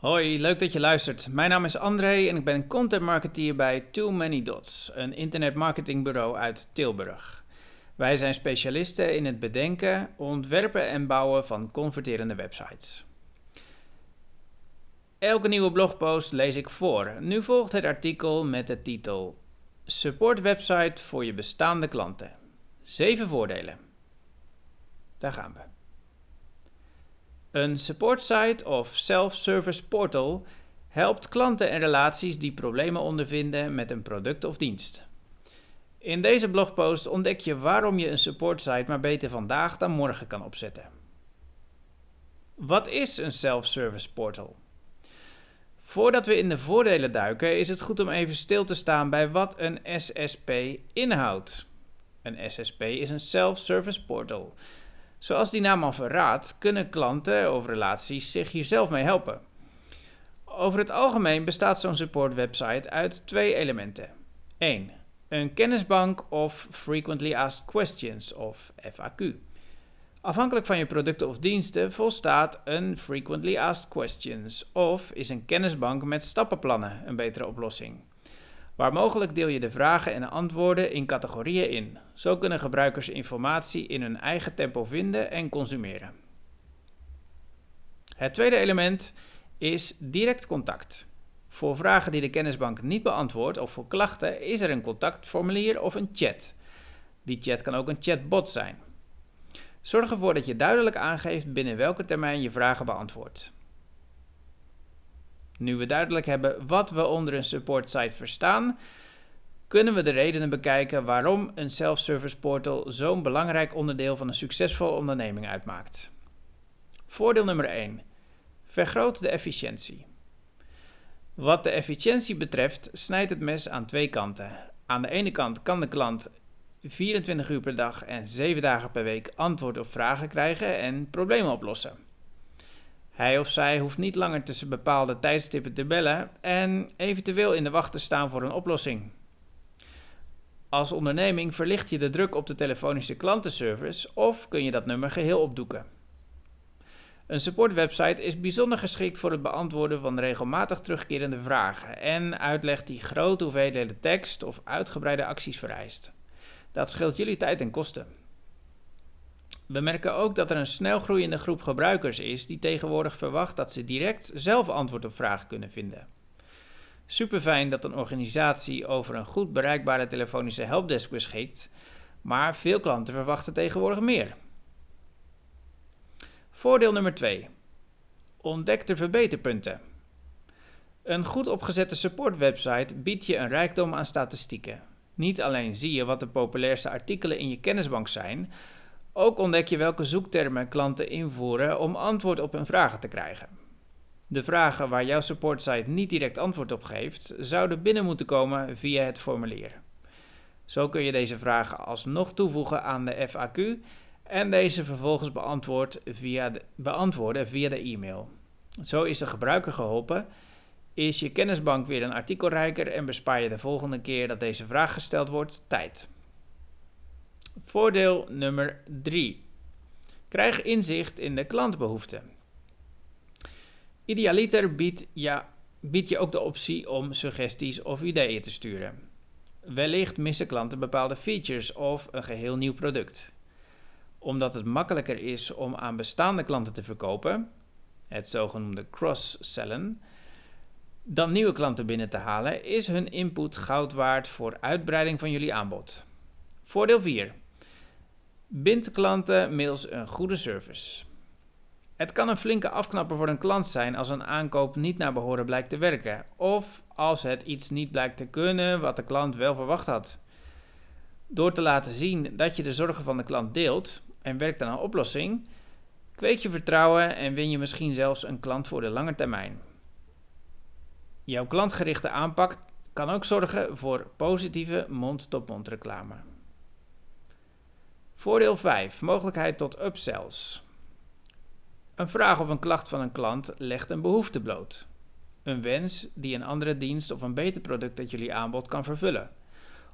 Hoi, leuk dat je luistert. Mijn naam is André en ik ben content marketeer bij Too Many Dots, een internetmarketingbureau uit Tilburg. Wij zijn specialisten in het bedenken, ontwerpen en bouwen van converterende websites. Elke nieuwe blogpost lees ik voor. Nu volgt het artikel met de titel Support website voor je bestaande klanten. 7 voordelen. Daar gaan we. Een support site of self-service portal helpt klanten en relaties die problemen ondervinden met een product of dienst. In deze blogpost ontdek je waarom je een support site maar beter vandaag dan morgen kan opzetten. Wat is een self-service portal? Voordat we in de voordelen duiken, is het goed om even stil te staan bij wat een SSP inhoudt. Een SSP is een self-service portal. Zoals die naam al verraadt, kunnen klanten of relaties zich hier zelf mee helpen. Over het algemeen bestaat zo'n support website uit twee elementen. 1. Een kennisbank of Frequently Asked Questions of FAQ. Afhankelijk van je producten of diensten volstaat een Frequently Asked Questions of is een kennisbank met stappenplannen een betere oplossing. Waar mogelijk deel je de vragen en antwoorden in categorieën in. Zo kunnen gebruikers informatie in hun eigen tempo vinden en consumeren. Het tweede element is direct contact. Voor vragen die de kennisbank niet beantwoordt of voor klachten is er een contactformulier of een chat. Die chat kan ook een chatbot zijn. Zorg ervoor dat je duidelijk aangeeft binnen welke termijn je vragen beantwoordt. Nu we duidelijk hebben wat we onder een support site verstaan, kunnen we de redenen bekijken waarom een self-service portal zo'n belangrijk onderdeel van een succesvolle onderneming uitmaakt. Voordeel nummer 1. Vergroot de efficiëntie. Wat de efficiëntie betreft snijdt het mes aan twee kanten. Aan de ene kant kan de klant 24 uur per dag en 7 dagen per week antwoord op vragen krijgen en problemen oplossen. Hij of zij hoeft niet langer tussen bepaalde tijdstippen te bellen en eventueel in de wacht te staan voor een oplossing. Als onderneming verlicht je de druk op de telefonische klantenservice of kun je dat nummer geheel opdoeken. Een supportwebsite is bijzonder geschikt voor het beantwoorden van regelmatig terugkerende vragen en uitleg die grote hoeveelheden tekst of uitgebreide acties vereist. Dat scheelt jullie tijd en kosten. We merken ook dat er een snel groeiende groep gebruikers is die tegenwoordig verwacht dat ze direct zelf antwoord op vragen kunnen vinden. Super fijn dat een organisatie over een goed bereikbare telefonische helpdesk beschikt, maar veel klanten verwachten tegenwoordig meer. Voordeel nummer 2. Ontdek de verbeterpunten. Een goed opgezette supportwebsite biedt je een rijkdom aan statistieken. Niet alleen zie je wat de populairste artikelen in je kennisbank zijn, ook ontdek je welke zoektermen klanten invoeren om antwoord op hun vragen te krijgen. De vragen waar jouw supportsite niet direct antwoord op geeft, zouden binnen moeten komen via het formulier. Zo kun je deze vragen alsnog toevoegen aan de FAQ en deze vervolgens beantwoord via de, beantwoorden via de e-mail. Zo is de gebruiker geholpen, is je kennisbank weer een artikelrijker en bespaar je de volgende keer dat deze vraag gesteld wordt tijd. Voordeel nummer 3. Krijg inzicht in de klantbehoeften. Idealiter biedt, ja, je ook de optie om suggesties of ideeën te sturen. Wellicht missen klanten bepaalde features of een geheel nieuw product. Omdat het makkelijker is om aan bestaande klanten te verkopen, het zogenoemde cross-sellen, dan nieuwe klanten binnen te halen, is hun input goud waard voor uitbreiding van jullie aanbod. Voordeel 4. Bind klanten middels een goede service. Het kan een flinke afknapper voor een klant zijn als een aankoop niet naar behoren blijkt te werken, of als het iets niet blijkt te kunnen wat de klant wel verwacht had. Door te laten zien dat je de zorgen van de klant deelt en werkt aan een oplossing, kweek je vertrouwen en win je misschien zelfs een klant voor de lange termijn. Jouw klantgerichte aanpak kan ook zorgen voor positieve mond-tot-mond reclame. Voordeel 5. Mogelijkheid tot upsells. Een vraag of een klacht van een klant legt een behoefte bloot. Een wens die een andere dienst of een beter product dat jullie aanbod kan vervullen.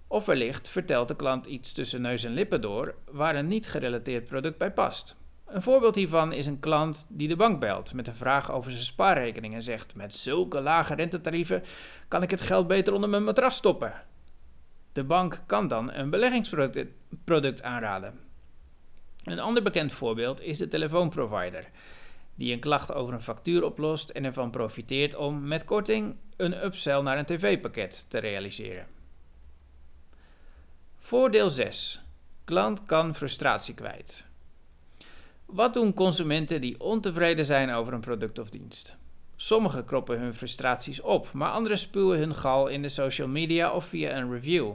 Of wellicht vertelt de klant iets tussen neus en lippen door waar een niet gerelateerd product bij past. Een voorbeeld hiervan is een klant die de bank belt met een vraag over zijn spaarrekening en zegt: Met zulke lage rentetarieven kan ik het geld beter onder mijn matras stoppen. De bank kan dan een beleggingsproduct aanraden. Een ander bekend voorbeeld is de telefoonprovider, die een klacht over een factuur oplost en ervan profiteert om met korting een upsell naar een tv-pakket te realiseren. Voordeel 6. Klant kan frustratie kwijt. Wat doen consumenten die ontevreden zijn over een product of dienst? Sommigen kroppen hun frustraties op, maar anderen spuwen hun gal in de social media of via een review.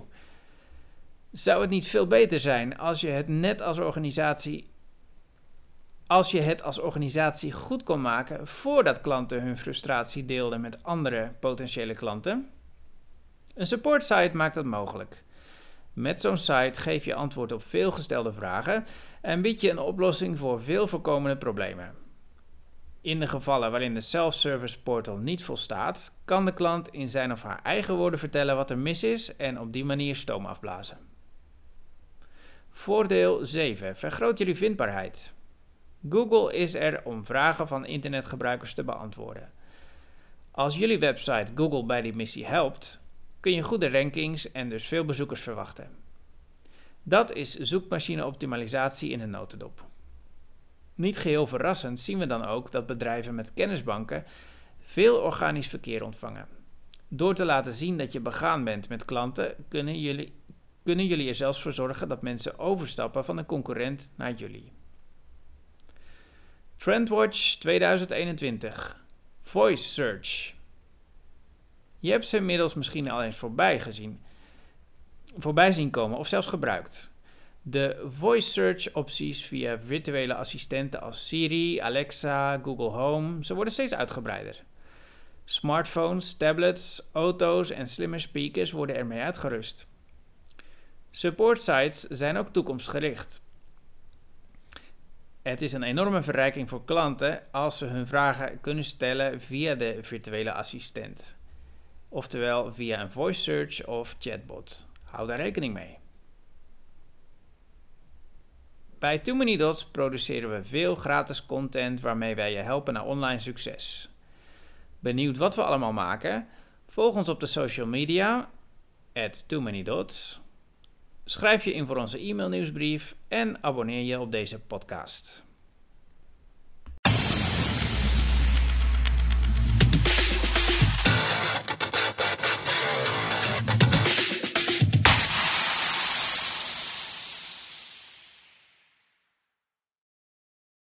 Zou het niet veel beter zijn als je het net als organisatie als je het als organisatie goed kon maken voordat klanten hun frustratie deelden met andere potentiële klanten? Een support site maakt dat mogelijk. Met zo'n site geef je antwoord op veel gestelde vragen en bied je een oplossing voor veel voorkomende problemen. In de gevallen waarin de self-service portal niet volstaat, kan de klant in zijn of haar eigen woorden vertellen wat er mis is en op die manier stoom afblazen. Voordeel 7. Vergroot jullie vindbaarheid. Google is er om vragen van internetgebruikers te beantwoorden. Als jullie website Google bij die missie helpt, kun je goede rankings en dus veel bezoekers verwachten. Dat is zoekmachine-optimalisatie in een notendop. Niet geheel verrassend zien we dan ook dat bedrijven met kennisbanken veel organisch verkeer ontvangen. Door te laten zien dat je begaan bent met klanten, kunnen jullie, kunnen jullie er zelfs voor zorgen dat mensen overstappen van een concurrent naar jullie. Trendwatch 2021 Voice Search je hebt ze inmiddels misschien al eens voorbij gezien, voorbij zien komen of zelfs gebruikt. De voice search opties via virtuele assistenten als Siri, Alexa, Google Home, ze worden steeds uitgebreider. Smartphones, tablets, auto's en slimme speakers worden ermee uitgerust. Support sites zijn ook toekomstgericht. Het is een enorme verrijking voor klanten als ze hun vragen kunnen stellen via de virtuele assistent oftewel via een voice search of chatbot. Hou daar rekening mee. Bij Too Many Dots produceren we veel gratis content waarmee wij je helpen naar online succes. Benieuwd wat we allemaal maken? Volg ons op de social media, at. Schrijf je in voor onze e-mailnieuwsbrief en abonneer je op deze podcast.